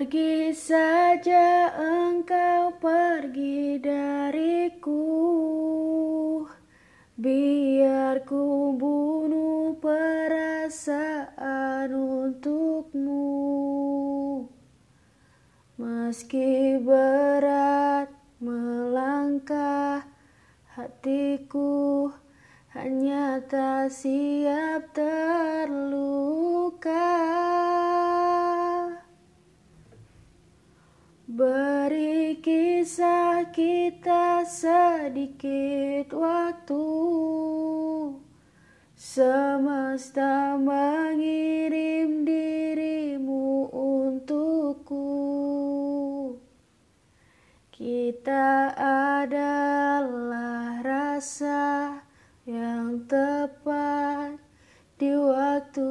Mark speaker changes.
Speaker 1: Pergi saja engkau pergi dariku. Biar ku bunuh perasaan untukmu. Meski berat melangkah hatiku Hanya tak siap terluka Beri kisah kita sedikit waktu. Semesta mengirim dirimu untukku. Kita adalah rasa yang tepat di waktu